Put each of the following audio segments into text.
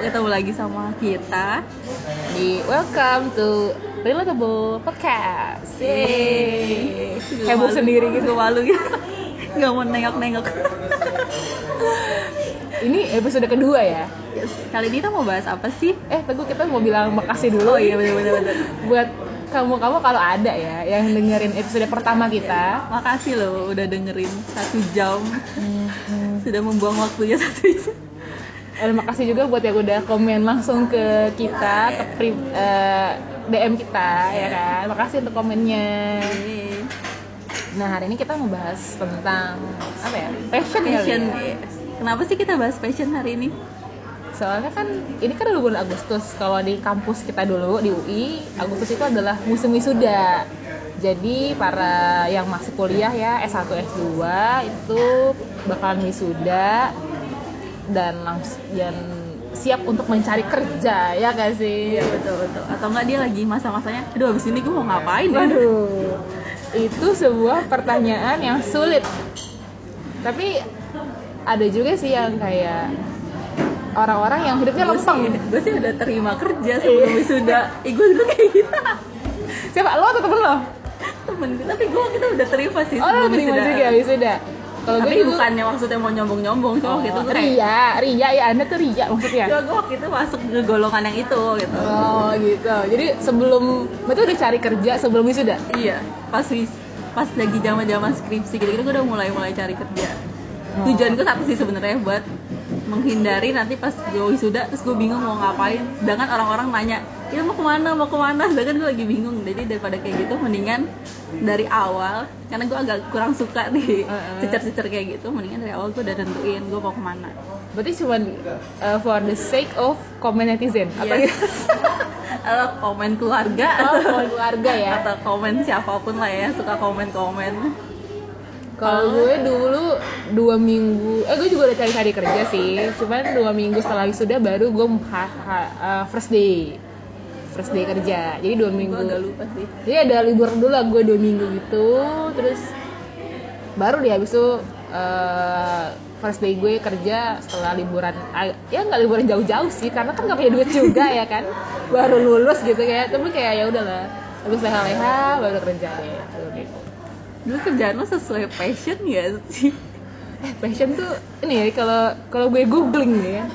ketemu lagi sama kita di welcome to Relatable Podcast. Yeay. Heboh sendiri gitu. Malu gitu. Gak mau nengok-nengok. Ini episode kedua ya. Yes. Kali ini kita mau bahas apa sih? Eh, tunggu kita mau bilang makasih dulu. Oh iya bener-bener. bener. Buat kamu-kamu kalau ada ya yang dengerin episode pertama kita. Makasih loh udah dengerin satu jam. Sudah membuang waktunya satu jam. Terima kasih juga buat yang udah komen langsung ke kita, ke pri- eh, DM kita ya kan. Makasih untuk komennya. Yeay. Nah, hari ini kita mau bahas tentang apa ya? Passion, Passion. ya. yes. Kenapa sih kita bahas passion hari ini? Soalnya kan ini kan udah bulan Agustus. Kalau di kampus kita dulu di UI, Agustus itu adalah musim wisuda. Jadi para yang masih kuliah ya S1, S2 itu bakalan wisuda dan langsung dan siap untuk mencari kerja ya gak sih? Iya betul betul. Atau enggak dia lagi masa-masanya, aduh abis ini gue mau ngapain ya? Waduh, itu sebuah pertanyaan yang sulit. Tapi ada juga sih yang kayak orang-orang yang hidupnya lempeng. Gue sih udah terima kerja sebelum wisuda. Ih gue dulu kayak gitu. Siapa lo atau temen lo? Temen tapi gue kita udah terima sih Oh lo terima wisuda. juga wisuda. Kalau gue Tapi dulu bukannya maksudnya mau nyombong-nyombong, cuma waktu itu gue kayak Ria, Ria ya Anda tuh Ria maksudnya. Cuma gue waktu itu masuk ke golongan yang itu gitu Oh gitu. Jadi sebelum betul udah cari kerja sebelum wisuda. Iya, pas wis pas lagi zaman-zaman skripsi gitu-gitu gue udah mulai-mulai cari kerja Oh. Tujuan gue satu sih sebenarnya buat menghindari nanti pas gue wisuda terus gue bingung mau ngapain. Sedangkan orang-orang nanya ya mau ke mana? Mau ke mana? Sedangkan gue lagi bingung. Jadi daripada kayak gitu mendingan dari awal karena gue agak kurang suka nih cecer-cecer kayak gitu mendingan dari awal gue udah tentuin gue mau ke mana. Berarti cuma uh, for the sake of comment netizen atau Yes. atau komen keluarga. Oh, kalau keluarga ya. atau komen siapa pun lah ya suka komen-komen Kalau gue dulu dua minggu, eh gue juga udah cari-cari kerja sih. Cuman dua minggu setelah wisuda baru gue ha- ha- uh, first day, first day kerja. Jadi dua gue minggu. agak lupa sih Jadi ada libur dulu lah gue dua minggu gitu. Terus baru deh habis itu uh, first day gue kerja setelah liburan. ah, Ya nggak liburan jauh-jauh sih, karena kan nggak punya duit juga ya kan. Baru lulus gitu kayak, tapi kayak ya udahlah. Habis leha-leha baru kerja deh. Gitu. Dulu kerjaan lo sesuai passion ya sih? Eh passion tuh ini ya kalau kalau gue googling nih ya.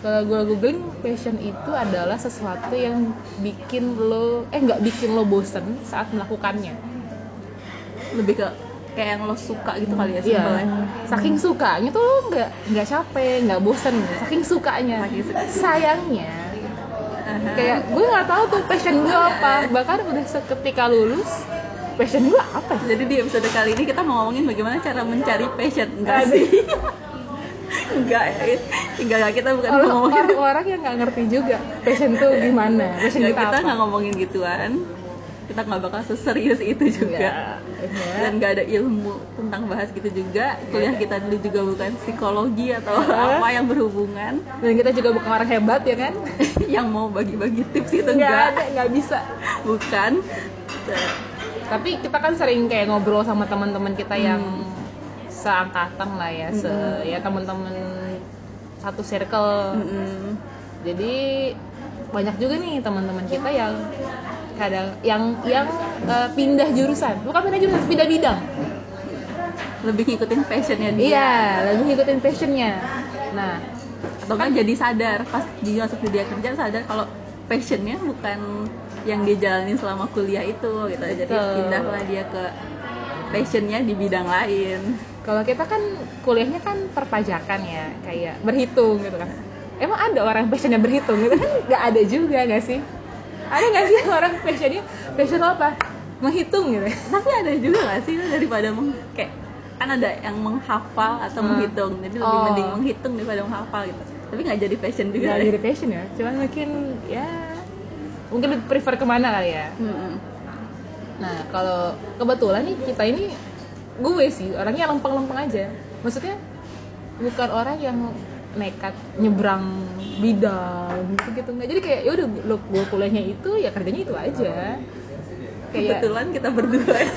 Kalau gue googling passion itu adalah sesuatu yang bikin lo eh nggak bikin lo bosen saat melakukannya. Lebih ke kayak yang lo suka gitu kali ya Iya. simpelnya. Saking sukanya tuh lo nggak nggak capek nggak bosen saking sukanya. Saking suka. sayangnya kayak gue nggak tahu tuh passion gue apa. Bahkan udah seketika lulus passion gue apa ya? jadi di episode kali ini kita mau ngomongin bagaimana cara mencari passion enggak sih? Enggak ya enggak kita bukan Orang- ngomongin. orang-orang yang nggak ngerti juga passion tuh gimana passion Enggak, kita nggak ngomongin gituan. Kita nggak bakal seserius itu juga. Iya, dan nggak ada ilmu tentang bahas gitu juga. Kuliah kita dulu juga bukan psikologi atau apa yang berhubungan. Dan kita juga bukan orang hebat ya kan? Yang mau bagi-bagi tips itu nggak enggak ada nggak bisa. Bukan tapi kita kan sering kayak ngobrol sama teman-teman kita Hmm. yang seangkatan lah ya se ya teman-teman satu circle. Mm-mm. jadi banyak juga nih teman-teman kita yang kadang yang yang eh, pindah jurusan. Bukan pindah jurusan pindah bidang. Lebih ngikutin passionnya dia. Iya lalu ngikutin passionnya. Nah atau kan jadi sadar pas dia masuk di dia kerja sadar kalau passionnya bukan yang dia jalanin selama kuliah itu gitu. Jadi Betul. pindahlah dia ke passionnya di bidang lain. Kalau kita kan kuliahnya kan perpajakan ya kayak berhitung gitu kan. Emang ada orang passionnya berhitung gitu kan? Nggak ada juga nggak sih? Ada nggak sih orang passionnya? Passion apa? Menghitung gitu. Tapi ada juga gak sih daripada meng kayak kan ada yang menghafal atau Hmm. menghitung. Jadi lebih Oh. mending menghitung daripada menghafal gitu. Tapi nggak jadi passion juga nggak deh. jadi passion ya. Cuman mungkin ya mungkin lebih prefer ke mana kali ya? Mm-mm. nah kalau kebetulan nih kita ini gue sih orangnya lempeng-lempeng aja. Maksudnya bukan orang yang nekat nyebrang bidang gitu gitu nggak jadi kayak ya udah lo gue kuliahnya itu ya kerjanya itu aja. Kayak kebetulan kita berdua.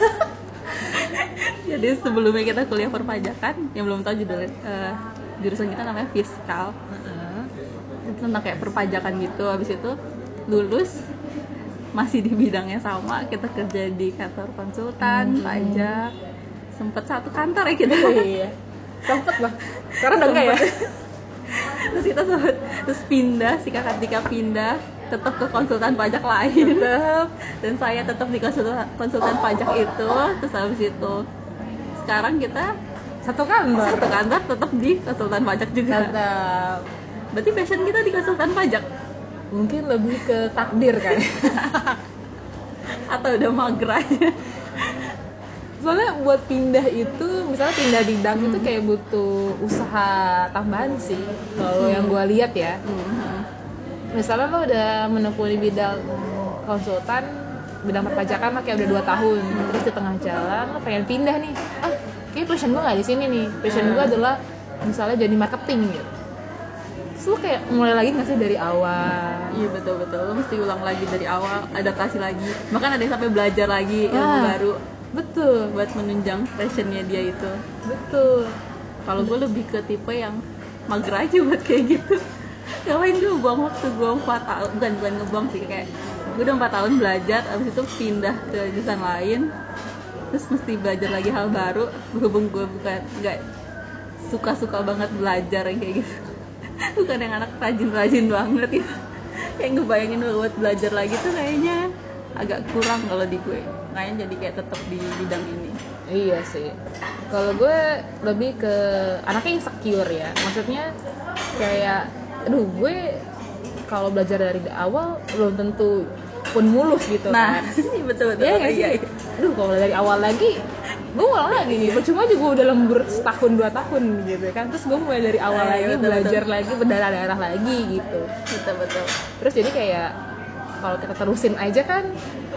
Jadi sebelumnya kita kuliah perpajakan yang belum tahu judul eh, jurusan kita namanya fiskal. Heeh. itu tentang kayak perpajakan gitu. Habis itu lulus masih di bidangnya sama kita kerja di kantor konsultan Hmm. pajak sempet satu kantor ya kita. Iya. Sempet lah sekarang udah enggak ya? Terus kita sempet terus pindah si kakak Tika pindah tetap ke konsultan pajak lain. Tetep. Dan saya tetap di konsultan, konsultan pajak itu terus habis itu sekarang kita satu kantor? satu kantor tetap di konsultan pajak juga. Tetap berarti passion kita di konsultan pajak mungkin lebih ke takdir kan? Atau udah mager aja. Soalnya buat pindah itu misalnya pindah bidang itu kayak butuh usaha tambahan sih kalau yang gue lihat ya. Hmm. misalnya lo udah menekuni bidang konsultan bidang perpajakan lah kayak udah dua tahun terus di tengah jalan lo pengen pindah nih. Ah kayak passion gue nggak di sini nih. Passion gue adalah misalnya jadi marketing gitu terus lo kayak mulai lagi nggak sih dari awal Iya betul betul, lo mesti ulang lagi dari awal, adaptasi lagi. Bahkan ada yang sampai belajar lagi ilmu Ah. baru betul buat menunjang passionnya dia itu. betul Kalau gue lebih ke tipe yang mager aja buat kayak gitu. Ngapain gue buang waktu gue 4 tahun, bukan bukan ngebuang sih kayak gue udah 4 tahun belajar, abis itu pindah ke jurusan lain, terus mesti belajar lagi hal baru. Berhubung gue bukan nggak suka-suka banget belajar yang kayak gitu, bukan yang anak rajin-rajin banget gitu. Kayak ngebayangin buat belajar lagi tuh kayaknya agak kurang kalau di gue. Makanya jadi kayak tetap di bidang ini. Iya sih. Kalau gue lebih ke anaknya insecure ya. Maksudnya kayak, aduh gue kalau belajar dari awal belum tentu pun mulus gitu Nah, kan. betul betul. Iya? Iya, iya. Aduh kalau dari awal lagi, gue ngulang lagi nih. Percuma juga udah lembur setahun dua tahun gitu kan. Terus gue mulai dari awal Nah, lagi betul, belajar lagi berdarah-darah lagi gitu. Betul betul. Terus jadi kayak kalau kita terusin aja kan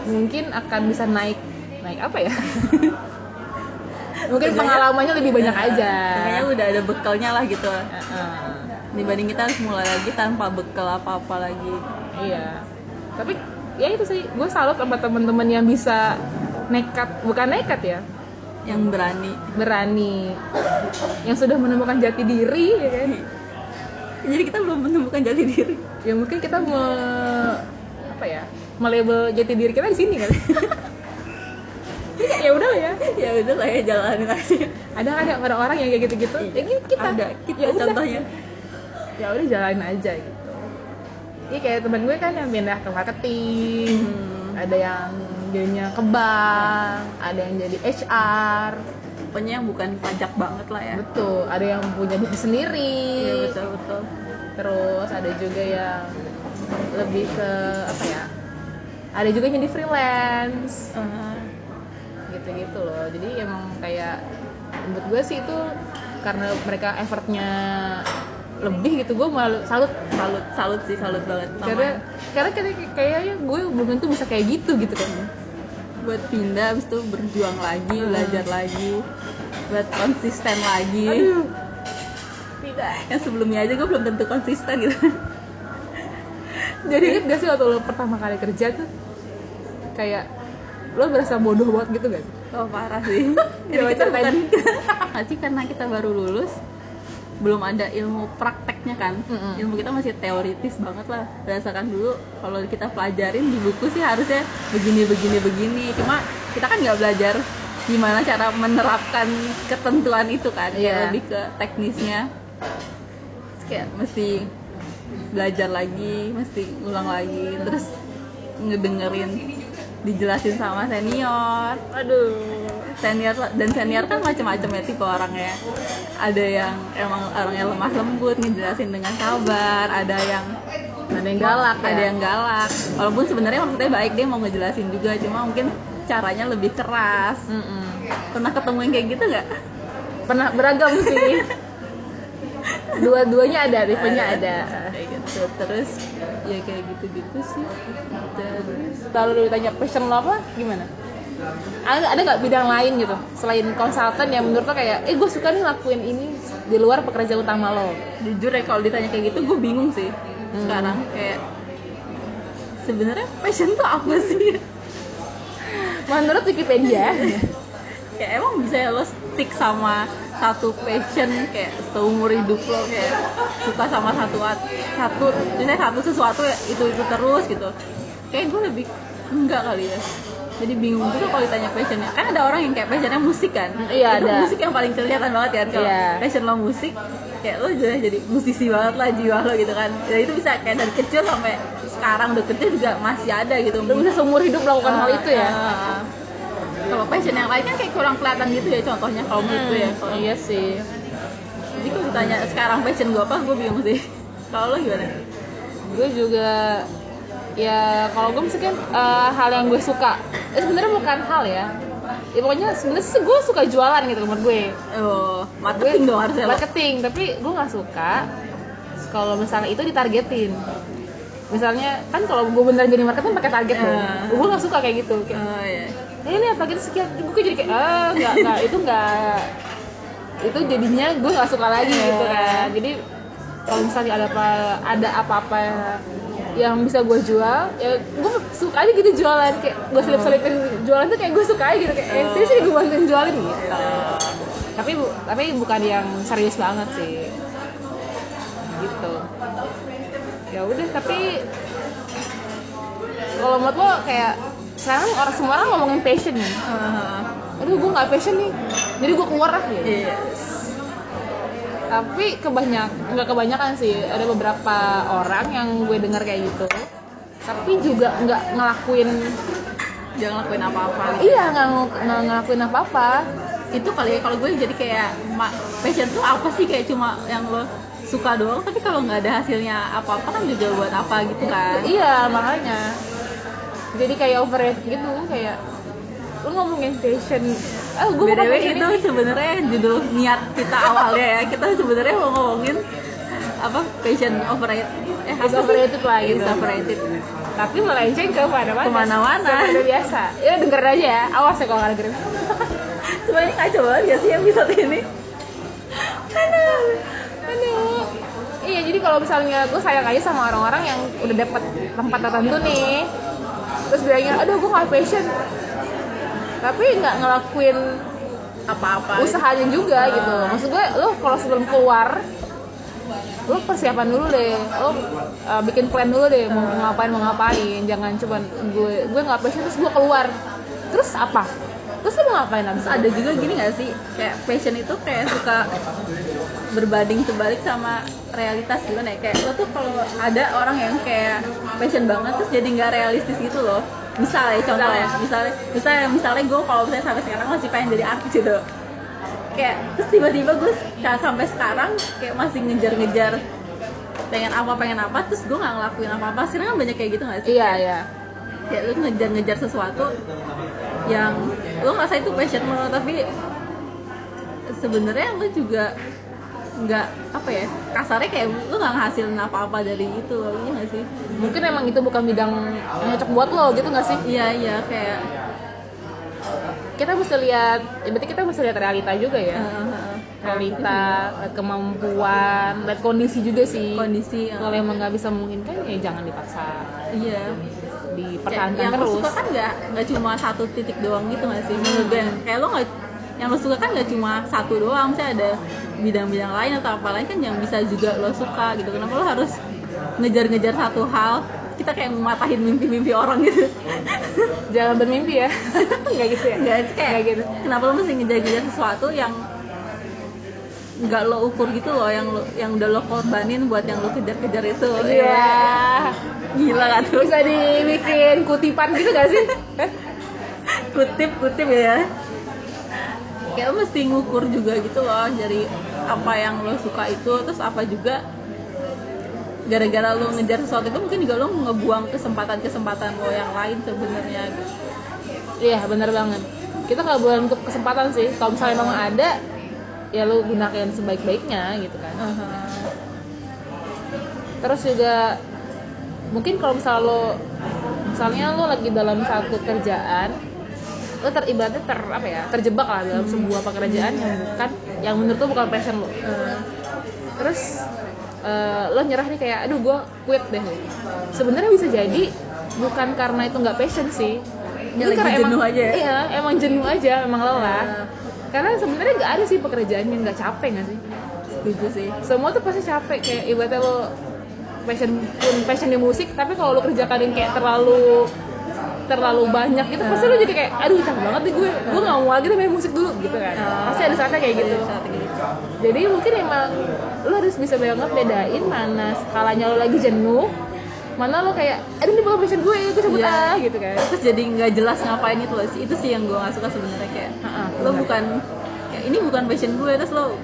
mungkin akan bisa naik naik apa ya? mungkin pengalamannya lebih banyak aja. Makanya udah ada bekalnya lah gitu. Heeh. Dibanding kita harus mulai lagi tanpa bekal apa-apa lagi. iya. Tapi ya itu sih, gue salut sama temen-temen yang bisa nekat, bukan nekat ya, Yang berani. berani, yang sudah menemukan jati diri, ya kan? Jadi kita belum menemukan jati diri. Ya mungkin kita me, apa ya, melabel jati diri kita di sini kan? ya udah ya. ya udah lah ya jalanin aja. Ada kan ya orang-orang yang kayak gitu-gitu, ya gitu kita. Ada kita ya contohnya. ya udah jalanin aja gitu Iya kayak temen gue kan yang pindah ke marketing Hmm. ada yang jadinya ke bank ada yang jadi HR Pokoknya yang bukan pajak banget lah ya. betul ada yang punya bisnis sendiri. Iya betul betul. terus ada juga yang lebih ke apa ya ada juga yang jadi freelance. Eh, gitu-gitu loh. Jadi emang kayak menurut gue sih itu karena mereka effortnya lebih gitu gue malu salut salut salut sih salut banget. karena karena kayak kayaknya gue belum tentu bisa kayak gitu gitu kan buat pindah habis itu berjuang lagi, belajar lagi, buat konsisten lagi. aduh Tidak. Yang sebelumnya aja gue belum tentu konsisten gitu. jadi inget gak sih waktu lo pertama kali kerja tuh kayak lo berasa bodoh banget gitu gak sih? Oh parah sih. Jadi kita bukan sih karena kita baru lulus belum ada ilmu prakteknya kan. Mm-mm. ilmu kita masih teoritis banget lah. Berdasarkan dulu kalau kita pelajarin di buku sih harusnya begini begini begini. Cuma kita kan nggak belajar gimana cara menerapkan ketentuan itu kan. Iya. Kayak lebih ke teknisnya. Terus kayak mesti belajar lagi mesti ulang lagi terus ngedengerin dijelasin sama senior. Aduh. Senior dan senior kan macam-macam ya tipe orangnya ada yang emang orangnya lemah lembut ngejelasin dengan sabar. Ada yang ada yang galak ada ya? yang galak. Walaupun sebenarnya maksudnya baik dia mau ngejelasin juga. Cuma mungkin caranya lebih keras. Mm-mm. pernah ketemu yang kayak gitu nggak? Pernah beragam sih dua-duanya ada tipenya ada kayak gitu. Terus ya kayak gitu-gitu sih. Terus lalu ditanya passion lo apa gimana? Ada ada nggak bidang lain gitu selain konsultan yang menurut lo kayak eh gue suka nih lakuin ini di luar pekerjaan utama lo. Jujur ya kalau ditanya kayak gitu gue bingung sih Hmm. sekarang. Kayak sebenarnya passion tuh apa sih? Menurut Wikipedia. Ya emang bisa lo stick sama satu passion kayak seumur hidup lo kayak suka sama satu at- satu misalnya satu sesuatu ya itu itu terus gitu. Kayak gue lebih enggak kali ya. Jadi bingung juga kalau ditanya passionnya. Kan ada orang yang kayak passionnya musik kan? Iya, itu ada. musik yang paling kelihatan banget kan? Kalau Iya. passion lo musik kayak lo jadi jadi musisi banget lah jiwa lo gitu kan. Ya itu bisa kayak dari kecil sampai sekarang udah kerja juga masih ada gitu. Lu bisa seumur hidup melakukan hal itu ya? Ah, kalau passion yang lain kan kayak kurang kelihatan gitu ya contohnya. Kalau menurut gue ya. Hmm, Kalau- iya sih. Jadi kalau ditanya sekarang passion gue apa gue bingung sih. Kalau lo gimana? Gue juga ya kalau gue misalkan eh, hal yang gue suka. Eh, sebenarnya bukan hal ya. Ya pokoknya sebenarnya sih gue suka jualan gitu menurut gue. Oh marketing dong harusnya lo. marketing tapi gue nggak suka kalau misalnya itu ditargetin. Misalnya kan kalau gue beneran jadi marketing pakai target dong. Ah. gue nggak suka kayak gitu. Kayak oh iya eh, ini target sekian. Gue jadi kayak ah nggak nggak. Itu nggak itu jadinya gue nggak suka lagi Iya. gitu kan. Jadi kalau misalnya ada apa ada apa-apa yang bisa gue jual ya gue suka aja gitu jualan. Kayak gue selip selipin jualan tuh kayak gue suka aja gitu. Kayak eh, sini sini gue bantuin jualin gitu. Tapi bu- tapi bukan yang serius banget sih. Gitu. Ya udah tapi kalau menurut lo kayak sekarang orang semua orang ngomongin passion nih. Ah, aduh gue nggak passion nih. Jadi gue keluar lah gitu iya tapi kebanyak nggak kebanyakan sih. Ada beberapa orang yang gue dengar kayak gitu. Tapi juga nggak ngelakuin jangan lakuin apa-apa. Iya nggak nggak ngelakuin apa apa itu kali ya kalau gue jadi kayak passion tuh apa sih? Kayak cuma yang lo suka doang. Tapi kalau nggak ada hasilnya apa-apa kan juga buat apa gitu kan. Iya makanya jadi kayak overrated gitu kayak lu ngomongin passion ah gue BTW itu sebenarnya judul niat kita awalnya ya. Kita sebenarnya mau ngomongin apa passion overrated eh Is overrated lah gitu. Overrated tapi melenceng ke mana-mana. Ke mana-mana. biasa. Ya denger aja ya. Awas ya kalau nggak dengerin. Sebenarnya ngaco banget ya sih episode ini? Aduh aduh iya jadi kalau misalnya gue sayang aja sama orang-orang yang udah dapet tempat tertentu nih terus bilangnya aduh gue nggak passion tapi nggak ngelakuin apa-apa. usahanya juga gitu maksud gue lo kalau sebelum keluar lo persiapan dulu deh. Lo uh, bikin plan dulu deh mau ngapain mau ngapain. Jangan cuman gue gue nggak passion terus gue keluar. Terus apa terus lo mau ngapain abis ada juga gini gak sih? Kayak passion itu kayak suka berbanding terbalik sama realitas gimana ya? Kayak lo tuh kalau ada orang yang kayak passion banget terus jadi nggak realistis gitu loh. Misalnya contoh ya. Misalnya misalnya misalnya gue kalau misalnya sampai sekarang masih pengen jadi artis gitu. Kayak terus tiba-tiba gue sampai sekarang kayak masih ngejar-ngejar pengen apa pengen apa terus gue nggak ngelakuin apa-apa. Sekarang kan banyak kayak gitu nggak sih? Iya iya. kayak lu ngejar-ngejar sesuatu yang lu ngerasa itu passion lo tapi sebenarnya lu juga nggak apa ya kasarnya kayak lu nggak ngasilin apa-apa dari itu loh iya nggak sih? Mungkin emang itu bukan bidang yang cocok buat lo gitu nggak sih? Iya iya kayak kita mesti lihat ya berarti kita mesti lihat realita juga ya? Eh, realita kemampuan lihat kondisi juga sih. Kondisi kalau emang nggak bisa memungkinkan ya jangan dipaksa. Iya. kayak dipertahankan yang terus. suka kan nggak nggak cuma satu titik doang gitu nggak sih? Menurut gue kayak lo nggak yang lo suka kan nggak cuma satu doang misalnya ada bidang-bidang lain atau apa lain kan yang bisa juga lo suka gitu. Kenapa lo harus ngejar-ngejar satu hal? Kita kayak mematahin mimpi-mimpi orang gitu. Jangan bermimpi ya? Nggak gitu ya? Nggak kayak Nggak gitu. kenapa lo mesti ngejar-ngejar sesuatu yang nggak lo ukur gitu loh yang lo yang udah lo korbanin buat yang lo kejar-kejar itu. Iya. Gila kan tuh? Bisa dibikin kutipan gitu gak sih? Kutip kutip ya. Kayak mesti ngukur juga gitu loh dari apa yang lo suka itu terus apa juga gara-gara lo ngejar sesuatu itu mungkin juga lo ngebuang kesempatan-kesempatan lo yang lain sebenarnya. Gitu. iya bener banget. Kita nggak untuk kesempatan sih. Kalau misalnya memang ada ya lu gunakan sebaik-baiknya gitu kan. Terus juga mungkin kalau misalnya lo misalnya lo lagi dalam satu kerjaan lo teribaratnya ter apa ya terjebak lah dalam sebuah pekerjaan yang bukan yang menurut lo bukan passion lo. Terus eh, lo nyerah nih kayak aduh gue quit deh. Sebenarnya bisa jadi bukan karena itu nggak passion sih. Ya, Itu karena jenuh emang, aja ya? iya emang jenuh aja emang lelah karena sebenarnya nggak ada sih pekerjaan yang nggak capek nggak sih? Setuju sih. Semua tuh pasti capek kayak ibaratnya lo passion pun passion di musik tapi kalau lo kerjakan yang kayak terlalu terlalu banyak gitu pasti lo jadi kayak aduh capek banget nih gue. Gue nggak mau lagi deh main musik dulu gitu kan. Pasti ada saatnya kayak gitu. Saat kayak gitu. jadi mungkin emang lo harus bisa banget bedain mana skalanya lo lagi jenuh mana lo kayak aduh ini bukan passion gue gue cabut Iya. ah gitu kan. Terus jadi nggak jelas ngapain itu sih. Itu sih yang gue nggak suka sebenarnya kayak Ha-ha, lo bukan kayak ini bukan passion gue. Terus lo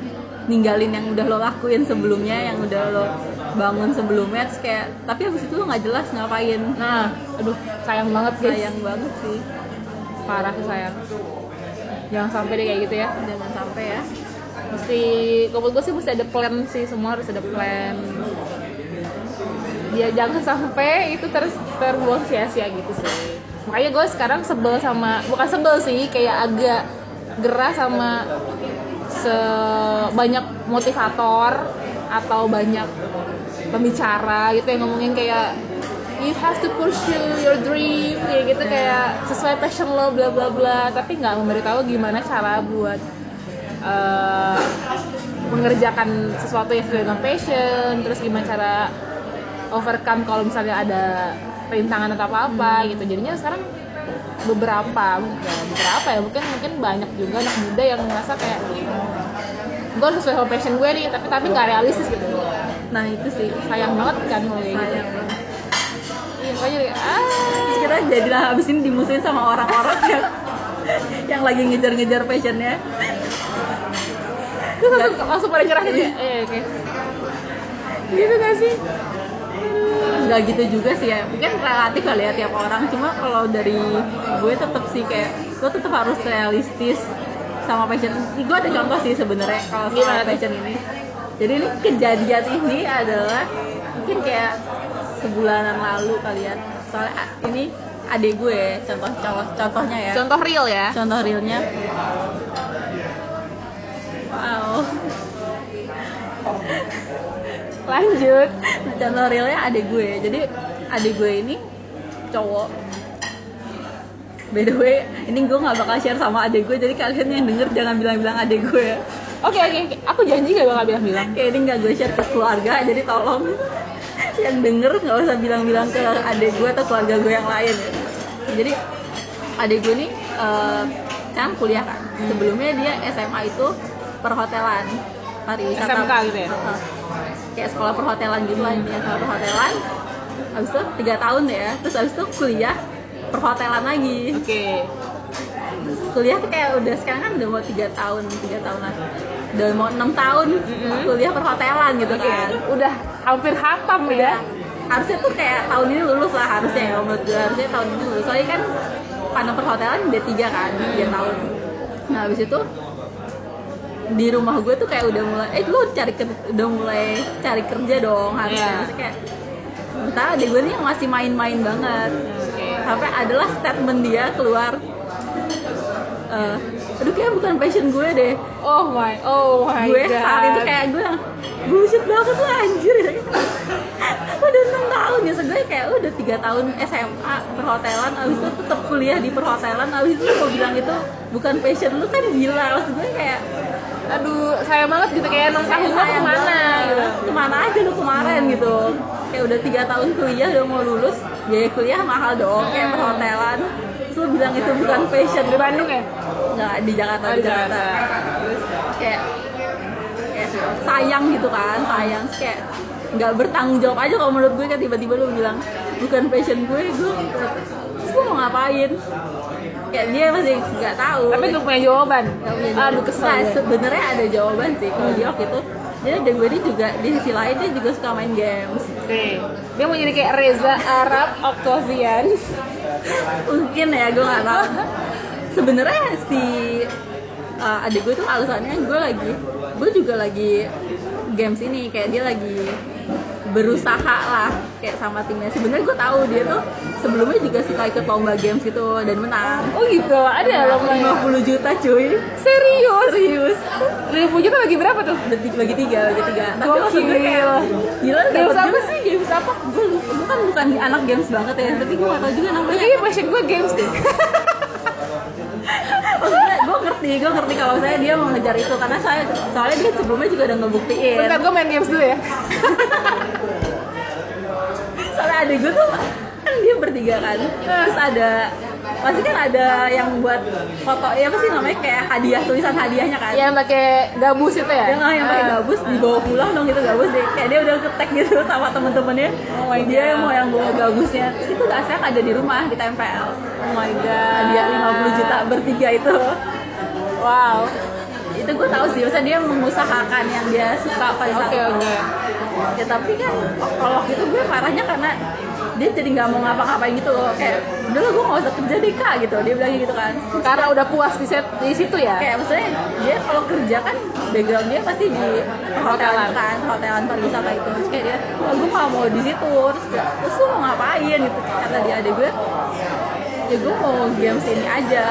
ninggalin yang udah lo lakuin sebelumnya yang udah lo bangun sebelumnya terus kayak tapi habis itu lo nggak jelas ngapain. Nah aduh sayang banget guys. Sayang banget sih. Parah sih sayang. Jangan sampai deh kayak gitu ya. Jangan sampai ya. Mesti kalau gue sih mesti ada plan sih semua harus ada plan ya jangan sampai itu terus terbuang sia-sia gitu sih. Makanya gue sekarang sebel sama bukan sebel sih kayak agak gerah sama sebanyak motivator atau banyak pembicara gitu yang ngomongin kayak you have to pursue your dream kayak gitu kayak sesuai passion lo bla bla bla. Tapi nggak memberitahu gimana cara buat eh, mengerjakan sesuatu yang sesuai dengan passion terus gimana cara overcome kalau misalnya ada rintangan atau apa apa gitu. Jadinya sekarang beberapa ya beberapa ya. Mungkin mungkin banyak juga anak muda yang ngerasa kayak gue harus sesuai sama passion gue nih tapi tapi nggak realistis gitu. Nah itu sih. Sayang banget kan kalau kayak gitu. Iya makanya kayak, ah. Terus kita jadilah habis ini dimusuhin sama orang-orang yang yang lagi ngejar-ngejar passionnya. Terus langsung, langsung pada nyerah gitu ya. Eh oke. Gitu gak sih nggak gitu juga sih ya. Mungkin relatif kali ya tiap orang. Cuma kalau dari gue tetap sih kayak gue tetap harus realistis sama passion. Gue ada contoh sih sebenarnya kalau soal passion ini. Jadi ini kejadian ini adalah mungkin kayak sebulanan lalu kalian soalnya a- ini adik gue contoh contoh contohnya ya. Contoh real ya? Contoh realnya. Wow lanjut. Contoh realnya adik gue. Jadi adik gue ini cowok. By the way ini gue nggak bakal share sama adik gue. Jadi kalian yang denger jangan bilang-bilang adik gue. Ya oke oke oke. aku janji gak bakal bilang-bilang. Kayak ini nggak gue share ke keluarga. Jadi tolong yang denger nggak usah bilang-bilang ke adik gue atau keluarga gue yang lain. Ya jadi adik gue ini eh, kan kuliah kan. Sebelumnya dia SMA itu perhotelan pariwisata. SMK gitu ya? Kayak sekolah perhotelan gitu lah intinya sekolah perhotelan. Habis itu tiga tahun ya terus habis itu kuliah perhotelan lagi. Oke. Kuliah tuh kayak udah sekarang kan udah mau tiga tahun tiga tahun lah udah mau enam tahun kuliah perhotelan gitu Oke, kan. Udah hampir hatam ya? Udah harusnya tuh kayak tahun ini lulus lah harusnya ya menurut gue harusnya tahun ini lulus. Soalnya kan pandang perhotelan udah tiga kan tiga tahun. Nah habis itu di rumah gue tuh kayak udah mulai eh lu cari udah mulai cari kerja dong harusnya. Iya. Maksudnya kayak Bentar adek gue nih yang masih main-main banget. Oke. Sampai adalah statement dia keluar eh, aduh kayak bukan passion gue deh. Oh my oh my gue god. saat itu kayak gue yang bullshit banget lah anjir. Udah enam tahun ya gue kayak udah tiga tahun SMA perhotelan abis itu tetap kuliah di perhotelan abis itu mau bilang itu bukan passion lu kan gila. Maksud gue kayak aduh sayang banget gitu kayak enam tahun lo ke mana gitu. Ke mana aja lu kemarin gitu. Kayak udah tiga tahun kuliah udah mau lulus biaya kuliah mahal dong kayak perhotelan. Terus lu bilang itu bukan passion di Bandung ya? Nggak di Jakarta Oh, di Jakarta. Kayak kayak sayang gitu kan sayang. Kayak nggak bertanggung jawab aja kalau menurut gue kan tiba-tiba lu bilang bukan passion gue gue terus gue mau ngapain kayak dia masih nggak tahu. Tapi gak punya jawaban. Nggak punya aduh kesel Nah, gue. sebenarnya ada jawaban sih kalau dia waktu itu. Jadi ada gue ini juga di sisi lain dia juga suka main games. Oke. Dia mau jadi kayak Reza Arab Octavian. Mungkin ya gue nggak tahu. Sebenarnya si uh, adik gue tuh alasannya gue lagi gue juga lagi games ini kayak dia lagi berusaha lah kayak sama timnya. Sebenarnya gue tahu dia tuh sebelumnya juga suka ikut lomba games gitu dan menang. Oh gitu? Ada lomba 50 juta cuy. Serius? Serius. Lima puluh juta bagi berapa tuh? Bagi, bagi tiga bagi tiga. Tapi Gokil. maksud gue kayak gila Games apa sih? Games apa? gue gue kan bukan anak games banget ya tapi gue gak tau juga namanya Kayaknya passion gue games deh. maksudnya ngerti gue ngerti kalau saya dia mau ngejar itu karena saya soalnya dia sebelumnya juga udah ngebuktiin. Bentar gue main games dulu ya. Soalnya adik gue tuh kan dia bertiga kan terus ada pasti kan ada yang buat foto ya apa sih namanya kayak hadiah tulisan hadiahnya kan? Yang pakai gabus itu ya? Yang yang pakai Ah. gabus dibawa pulang dong itu gabus deh. Kayak dia udah ketek gitu sama temen-temennya. Oh my dia God. mau yang bawa gabusnya. Terus itu asnya ada di rumah ditempel oh my god hadiah 50 juta bertiga itu wow. Itu gue tahu sih maksudnya dia mengusahakan yang dia suka pada saat oke itu. oke. Ya tapi kan kalau waktu itu gue marahnya karena dia jadi nggak mau ngapa-ngapain gitu loh. Kayak udah lah gue nggak usah kerja deh kak gitu. Dia bilang gitu kan. Karena udah puas di set di situ ya? Kayak maksudnya dia kalau kerja kan background dia pasti di hotelan kan hotelan pariwisata itu terus kayak dia oh, gue nggak mau di situ. Terus terus lu mau ngapain? Gitu. Kata dia adik gue ya gue mau games ini aja.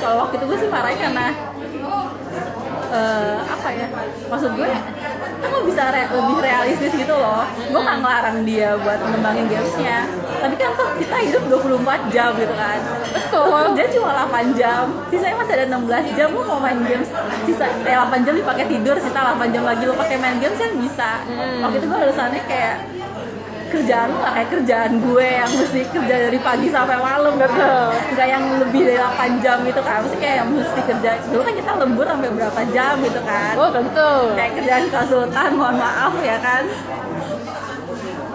Kalau waktu itu gue sih marahnya karena eh, apa ya maksud gue kan lo bisa re- lebih realistis gitu loh. Gue nggak ngelarang dia buat ngembangin gamesnya. Tapi kan tuh kita hidup 24 jam gitu kan. Betul. Kerja cuma 8 jam sisanya masih ada 16 jam. Lo mau main games sisa eh 8 jam dipakai tidur sisa 8 jam lagi lo pakai main games kan bisa. Hmm. waktu itu gue alasannya kayak kerjaan lo gak kayak kerjaan gue yang mesti kerja dari pagi sampai malam. Betul. nggak yang lebih dari 8 jam gitu kan. Mesti kayak yang mesti kerja. Dulu kan kita lembur sampai berapa jam gitu kan. Oh tentu kayak kerjaan konsultan mohon maaf ya kan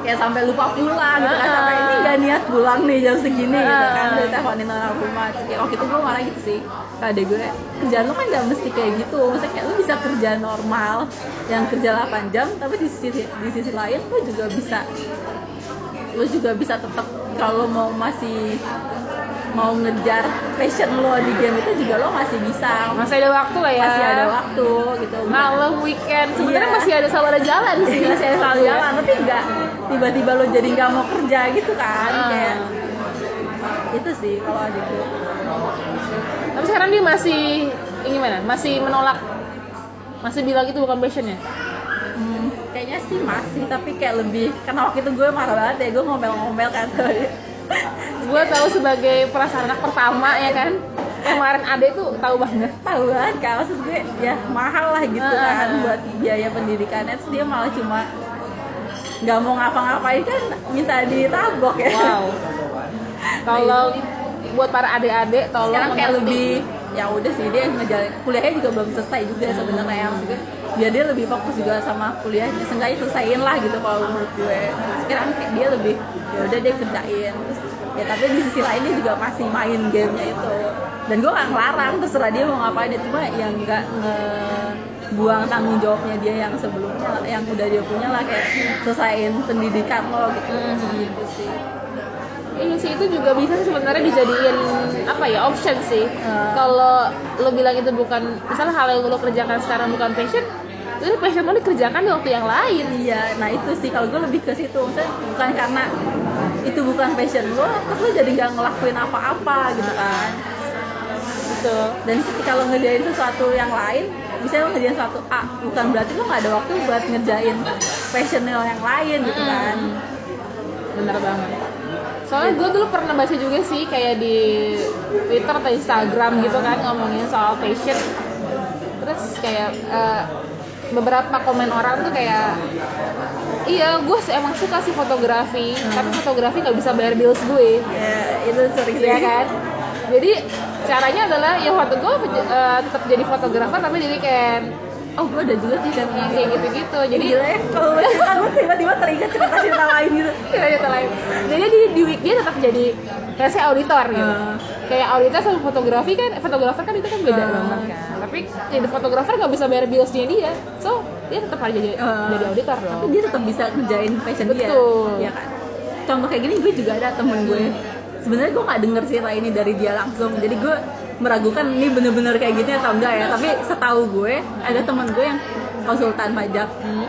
kayak sampai lupa pulang gitu kan. Sampai ini gak niat pulang nih jam segini gitu kan. Ah. udah teleponin orang rumah. Kayak waktu itu gue marah gitu sih. Adek gue kerjaan lu kan gak mesti kayak gitu. Maksudnya kayak lu bisa kerja normal yang kerja 8 jam tapi di sisi di sisi lain lu juga bisa. Lu juga bisa tetap kalau mau masih mau ngejar passion lo di game itu juga lo masih bisa. Masih ada waktu lah ya. Masih ada waktu gitu. Malam weekend. Sebenarnya Iya. masih ada sabar jalan sih. Masih ada selalu jalan. Tapi enggak tiba-tiba lo jadi nggak mau kerja gitu kan. Ah. kayak itu sih kalau adik gue tapi sekarang dia masih ini gimana masih menolak. Masih bilang itu bukan passionnya? Hmm, kayaknya sih masih tapi kayak lebih karena waktu itu gue marah banget ya gue ngomel-ngomel kan. gue tahu sebagai perasaan anak pertama ya kan? Kemarin ade tuh tahu banget. Tahu banget kan maksud gue ya mahal lah gitu Ah. kan buat biaya pendidikannya. Terus dia malah cuma nggak mau ngapa-ngapain kan minta ditabok ya. Wow. Tolong buat para adik-adik tolong sekarang kayak lebih ya udah sih dia ngejalan kuliahnya juga belum selesai juga sebenarnya maksudnya biar dia lebih fokus juga sama kuliahnya. Seenggaknya selesaiin lah gitu kalau menurut gue. Sekarang kayak dia lebih ya udah dia kerjain. Terus ya tapi di sisi lain dia juga masih main gamenya itu dan gue gak ngelarang terserah dia mau ngapain dia cuma yang nggak buang tanggung jawabnya dia yang sebelumnya yang udah dia punya lah kayak selesaiin pendidikan lo gitu Mhm. gitu sih Iya sih itu juga bisa sebenarnya dijadiin apa ya option sih. Hmm. Kalau lo bilang itu bukan misalnya hal yang lo kerjakan sekarang bukan passion, itu passion lo dikerjakan di waktu yang lain. Iya, nah itu sih kalau gue lebih ke situ, maksudnya bukan karena itu bukan passion lo, terus lo jadi nggak ngelakuin apa-apa gitu kan. Gitu. Dan ketika lo ngerjain sesuatu yang lain, bisa lo ngerjain sesuatu A, bukan berarti lo nggak ada waktu buat ngerjain passion lo yang lain gitu kan. Bener banget. Soalnya gue dulu pernah baca juga sih kayak di Twitter atau Instagram gitu kan ngomongin soal passion. Terus kayak eh, beberapa komen orang tuh kayak Iya, gue emang suka sih fotografi, tapi fotografi nggak bisa bayar bills gue. Ya itu sering sih Iya kan? Jadi caranya adalah ya foto gue eh, tetap jadi fotografer tapi di weekend. Oh gue ada juga sih Yang kayak gitu-gitu. Jadi Jadi gila ya, kalau cerita gue tiba-tiba teringat cerita-cerita lain gitu. cerita lain. Jadi di, di week dia tetap jadi kayak saya auditor gitu. Hmm. Kayak auditor sama fotografi kan, fotografer kan itu kan beda Hmm. banget kan. Tapi jadi fotografer nggak bisa bayar billsnya dia, so dia tetap harus jadi Hmm. jadi auditor Tapi dong. dia tetap bisa ngerjain passion dia. Betul. Iya kan? Contoh kayak gini gue juga ada temen gue. Sebenarnya gue nggak denger cerita ini dari dia langsung. Jadi gue meragukan ini bener-bener kayak gini atau enggak ya. Tapi setahu gue ada temen gue yang konsultan pajak. Hmm.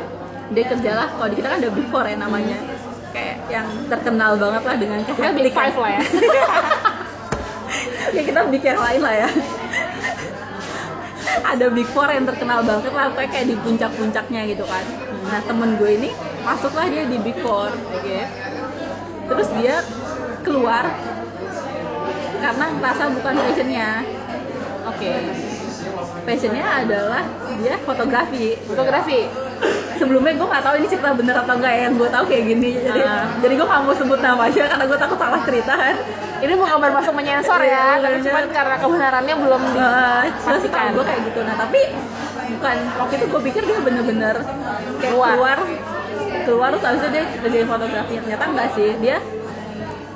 Dia kerjalah kalau di kita kan ada four ya namanya. Kayak yang terkenal banget lah dengan Kita big five lah ya. ya kita big yang lain lah ya. Ada big four yang terkenal banget lah kayak di puncak-puncaknya gitu kan. Nah temen gue ini masuklah dia di big four Oke. terus dia keluar karena ngerasa bukan passionnya. Oke. passionnya adalah dia fotografi. Fotografi sebelumnya gue nggak tahu ini cerita bener atau enggak ya yang gue tahu kayak gini. Jadi Ah. jadi gue nggak mau sebut namanya karena gue takut salah cerita. Kan ini bukan bermaksud menyensor ya Iya, tapi cuma karena kebenarannya belum di Uh, terus Pastikan. gue kayak gitu. Nah tapi bukan waktu itu gue pikir dia bener-bener kayak Keluar. keluar keluar terus habis itu dia kerjain fotografi. Ternyata enggak sih dia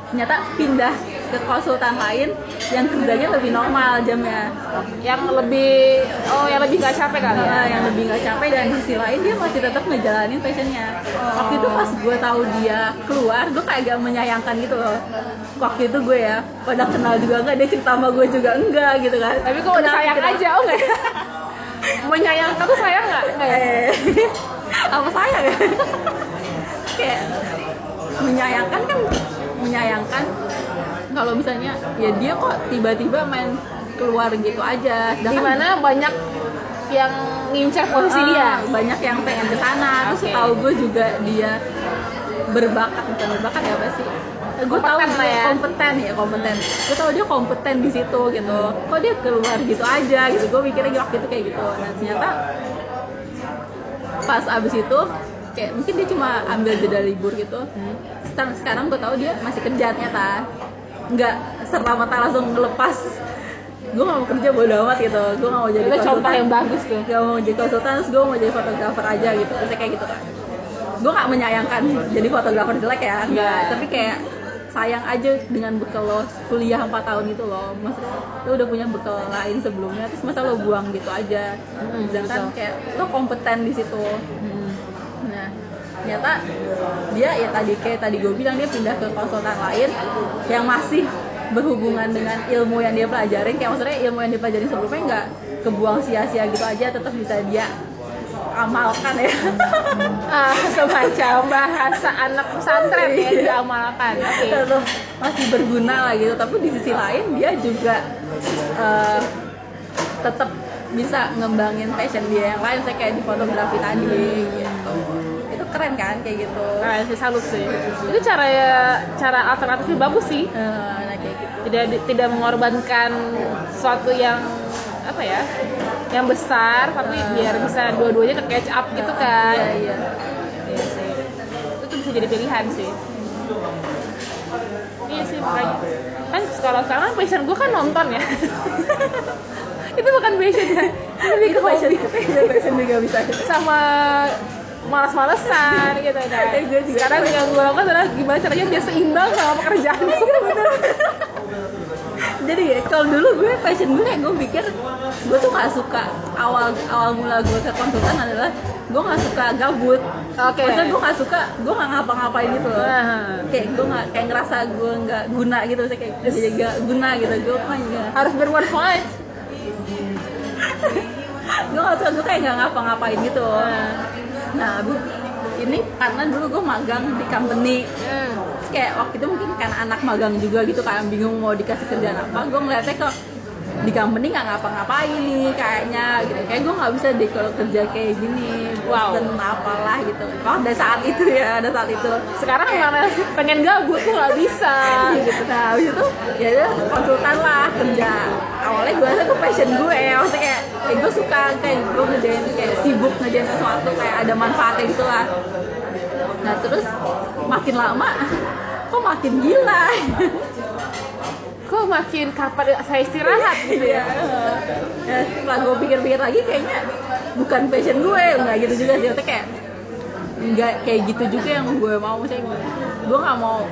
ternyata pindah ke konsultan lain yang kerjanya lebih normal jamnya. Yang lebih oh yang lebih nggak capek kali ya? Nah, yang lebih nggak capek dan di sisi lain dia masih tetap ngejalanin passionnya. Waktu itu pas gue tahu dia keluar gue kayak agak menyayangkan gitu loh. Waktu itu gue ya pada kenal juga enggak dia cerita sama gue juga enggak gitu kan? Tapi kok udah sayang kita- aja oh nggak? Ya? menyayangkan tuh sayang nggak? Nggak ya eh apa sayang? Ya kayak menyayangkan kan menyayangkan kalau misalnya ya dia kok tiba-tiba main keluar gitu aja. Sedangkan- di mana banyak yang ngincar posisi Ah, dia. banyak yang pengen ke sana. Terus tahu gue juga dia berbakat bukan berbakat ya apa sih? Gue tahu Kompeten lah dia ya. kompeten ya kompeten. Gue tahu dia kompeten di situ gitu. Kok dia keluar gitu aja gitu. Gue mikirnya waktu itu kayak gitu. Nah ternyata pas abis itu kayak mungkin dia cuma ambil jeda libur gitu. Sekarang sekarang gue tahu dia masih kerja ternyata nggak serta merta langsung ngelepas gue gak mau kerja bodo amat gitu. Gue gak mau jadi itu contoh yang bagus tuh. Gak mau jadi konsultan terus gue mau jadi fotografer aja gitu. Terus kayak gitu kan gue gak menyayangkan jadi fotografer jelek ya enggak Iya. tapi kayak sayang aja dengan bekal lo kuliah 4 tahun itu loh. Maksudnya lo udah punya bekal lain sebelumnya terus masa lo buang gitu aja. Hmm, sedangkan betul. kayak lo kompeten di situ ternyata dia ya tadi kayak tadi gue bilang dia pindah ke konsultan lain yang masih berhubungan dengan ilmu yang dia pelajarin. Kayak maksudnya ilmu yang dia pelajarin sebelumnya nggak kebuang sia-sia gitu aja tetap bisa dia amalkan ya. Ah semacam bahasa anak pesantren ya diamalkan oke. Tetap masih berguna lah gitu. Tapi di sisi lain dia juga eh, tetap bisa ngembangin passion dia yang lain saya kayak di fotografi tadi gitu. itu keren kan kayak gitu Nah, sih salut sih. Itu cara cara alternatifnya bagus sih. Eh, nah kayak gitu Tidak tidak mengorbankan sesuatu yang apa ya? Yang besar tapi biar bisa dua-duanya ke catch up gitu kan. iya iya Iya sih. Itu bisa jadi pilihan sih. Iya sih makanya. Kan kalau sekarang passion gue kan nonton ya. itu bukan passion ya. Lebih ke passion itu passion juga bisa sama malas-malesan gitu kan. Juga. Sekarang yang gue lakukan adalah gimana caranya biar seimbang sama pekerjaan jadi ya kalau dulu gue passion gue kayak gue pikir gue tuh gak suka awal awal mula gue ke konsultan adalah gue gak suka gabut. Oke. maksudnya gue gak suka gue gak ngapa-ngapain gitu loh. Kayak gue gak kayak ngerasa gue nggak guna gitu maksudnya kayak jadi gak guna gitu. Gue kayak harus bermanfaat. gue gak suka gue kayak gak ngapa-ngapain gitu nah bu- ini karena dulu gue magang di company Hmm. kayak waktu itu mungkin karena anak magang juga gitu kan bingung mau dikasih kerjaan apa gue ngeliatnya kok di company nggak ngapa-ngapain nih kayaknya gitu kayak gue nggak bisa deh kalau kerja kayak gini Wow. dan apalah gitu oh ada saat itu ya ada saat itu Sekarang mana pengen gabut tuh nggak bisa. gitu nah habis itu ya konsultan lah kerja awalnya gue rasa itu passion gue ya. Maksudnya kayak eh, gue suka kayak gue ngerjain kayak sibuk ngerjain sesuatu kayak ada manfaatnya gitu lah. Nah terus makin lama kok makin gila? Kok makin kapan saya istirahat? Gitu ya? ya setelah gue pikir-pikir lagi kayaknya bukan passion gue nggak gitu juga sih. Kayak nggak kayak gitu juga yang gue mau. Maksudnya gue nggak mau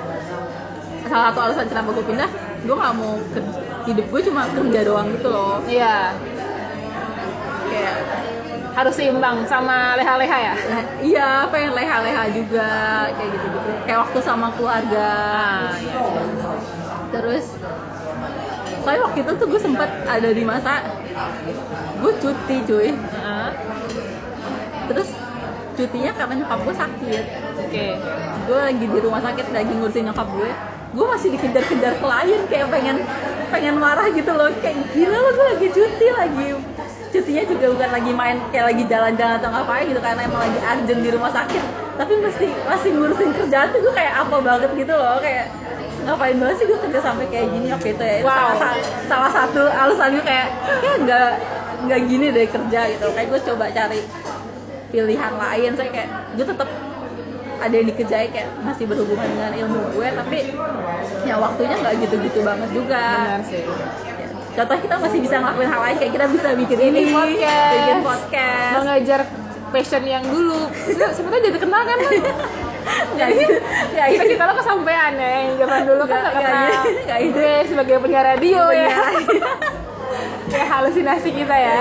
salah satu alasan kenapa gue pindah gue nggak mau ke- hidup gue cuma kerja doang gitu loh Iya, kayak harus seimbang sama leha-leha ya. iya pengen leha-leha juga kayak gitu gitu kayak waktu sama keluarga Ah, iya. terus soalnya waktu itu tuh gue sempet ada di masa gue cuti cuy Heeh. terus cutinya karena nyokap gue sakit. Oke. gue lagi di rumah sakit lagi ngurusin nyokap gue. Gue masih dikejar-kejar klien kayak pengen pengen marah gitu loh. Kayak gila lo gue lagi cuti lagi. Cutinya juga bukan lagi main kayak lagi jalan-jalan atau ngapain gitu karena emang lagi urgent di rumah sakit. Tapi mesti masih ngurusin kerjaan tuh gue kayak apa banget gitu loh. Kayak ngapain banget sih gue kerja sampai kayak gini? Waktu itu ya. Wow. salah, sa- salah satu alasan gue kayak ya nggak nggak gini deh kerja gitu. Kayak gue coba cari pilihan lain. Saya kayak gue tetap ada yang dikerjain kayak masih berhubungan dengan ilmu gue tapi ya waktunya nggak gitu-gitu banget juga. Benar sih. Ya, contoh kita masih bisa ngelakuin hal lain kayak kita bisa bikin ini Bikin podcast. bikin podcast. Mengajar passion yang dulu. Itu sebenarnya jadi kenal kan nggak gitu nggak kita lo kesampean ya yang zaman dulu kan Nggak- nggak kenal. gitu, nggak gitu. gue sebagai penyiar radio ya. Iya. kayak halusinasi kita ya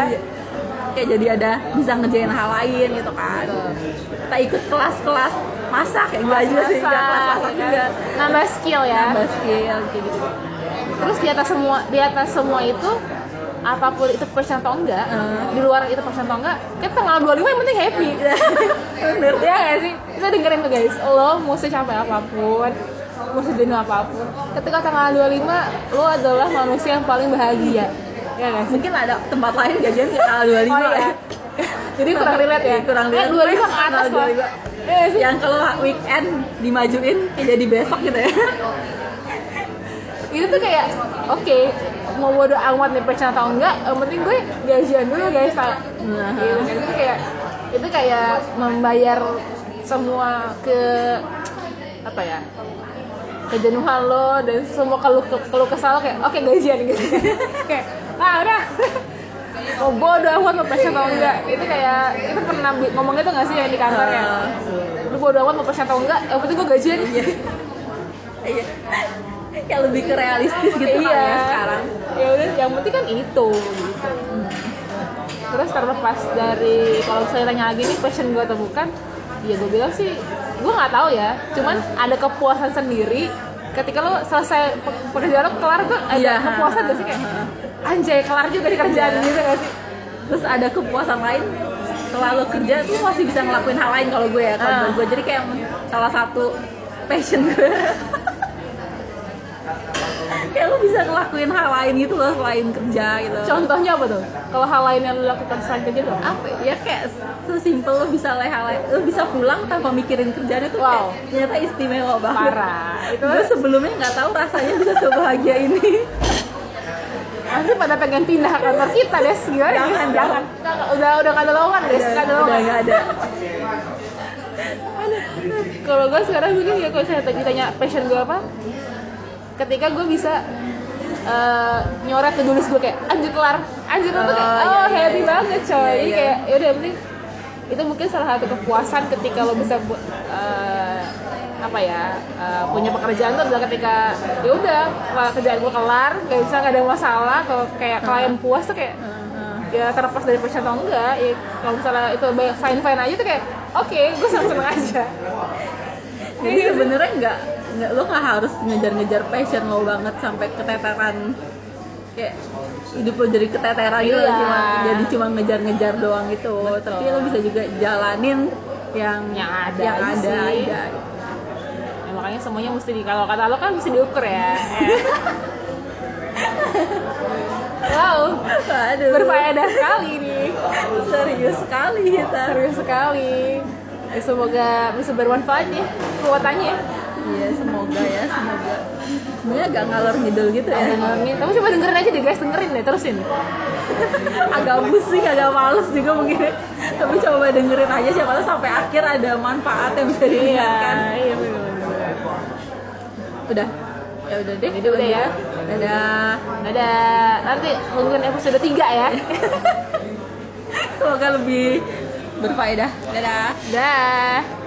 kayak jadi ada bisa ngerjain hal lain gitu kan. Kita ikut kelas-kelas masak kayak gue aja sih kelas masak juga. ya kan? nambah skill ya. Nambah skill gitu. Terus di atas semua di atas semua itu apa pun itu persen atau enggak Hmm. di luar itu persen atau enggak kita tanggal 25 yang penting happy. Bener. Ya gak sih? Kita dengerin tuh guys. Lo mau secapek apa pun mau sejenuh apa pun ketika tanggal 25 lo adalah manusia yang paling bahagia ya gak sih mungkin ada tempat lain gajian kayak tanggal 25 oh iya. jadi kurang relate ya? Iya, kurang Kan relate. 25 ke atas lah 25. Iya sih? Yang kalau weekend dimajuin jadi besok gitu ya. Itu tuh kayak oke mau bodo amat nih persen atau enggak yang penting gue gajian dulu guys tak Nah. gitu kan itu kayak itu kayak membayar semua ke apa ya kejenuhan lo dan semua keluh keluh kesal kayak oke gajian gitu. Kayak ah udah. Mau bodo amat mau persen atau enggak. Itu kayak itu pernah bi- ngomong gitu nggak sih yang di kantor ya? Ah. lu bodo amat mau persen atau enggak? Yang penting gue gajian. Iya. Kayak lebih ke realistis gitu kan ya sekarang. Ya udah yang penting kan itu gitu. Terus terlepas dari kalau saya tanya lagi nih passion gue atau bukan ya gue bilang sih gue nggak tahu ya. Cuman ada kepuasan sendiri ketika lo selesai pe- pekerjaan lo kelar tuh ada Iya. kepuasan gak sih kayak anjay kelar juga di kerjaan Iya. gitu gak sih terus ada kepuasan lain setelah lo kerja tuh masih bisa ngelakuin hal lain kalau gue ya kalau Ah. buat gue jadi kayak salah satu passion gue kayak lo bisa ngelakuin hal lain gitu loh selain kerja gitu. Contohnya apa tuh? Kalau hal lain yang lo lakukan selain kerja tuh apa? Ya? Kayak sesimpel lo bisa lah hal lain lo bisa pulang tanpa mikirin kerjaan itu Wow. kayak ternyata istimewa banget. Parah. Itu gue sebelumnya nggak tahu rasanya bisa sebahagia ini. Pasti pada pengen pindah kantor kita des. Gimana Jangan, Des? jangan. Udah udah gak ada lowongan des. Udah gak ada udah lowongan nggak ada. Kalau gue sekarang mungkin ya kalau saya ditanya passion gue apa ketika gue bisa eh, nyoret ke tulis gue kayak anjir kelar. Anjir itu kayak Oh, oh iya, iya, happy iya. banget coy. Iya, iya. kayak ya udah penting itu mungkin salah satu kepuasan ketika lo bisa eh, apa ya eh, punya pekerjaan tuh adalah ketika ya udah kerjaan gue kelar gak bisa gak ada masalah kalau kayak klien puas tuh kayak ya terlepas dari passion atau enggak ya kalau misalnya itu fine fine aja tuh kayak oke gue seneng seneng aja. Jadi sebenarnya nggak nggak lo nggak harus ngejar-ngejar passion lo banget sampai keteteran kayak hidup lo jadi keteteran gitu Iya. cuma jadi cuma ngejar-ngejar doang gitu Betul. tapi lo bisa juga jalanin yang Yang ada yang ada sih. aja Ya, makanya semuanya mesti di kalau kata lo kan mesti diukur ya. wow, aduh berfaedah sekali nih. serius sekali kita Serius sekali. Ya, semoga bisa bermanfaat ya kuotannya. Iya semoga ya semoga sebenarnya agak ngalor ngidul gitu ya Dengerin. Tapi coba dengerin aja deh guys, dengerin deh terusin. agak pusing agak males juga mungkin tapi coba dengerin aja siapa tahu sampai akhir ada manfaat yang bisa didengarkan iya benar. udah ya udah deh Jadi udah ya. dadah Dadah. Nanti tungguin episode 3 ya. semoga lebih berfaedah dadah Dah.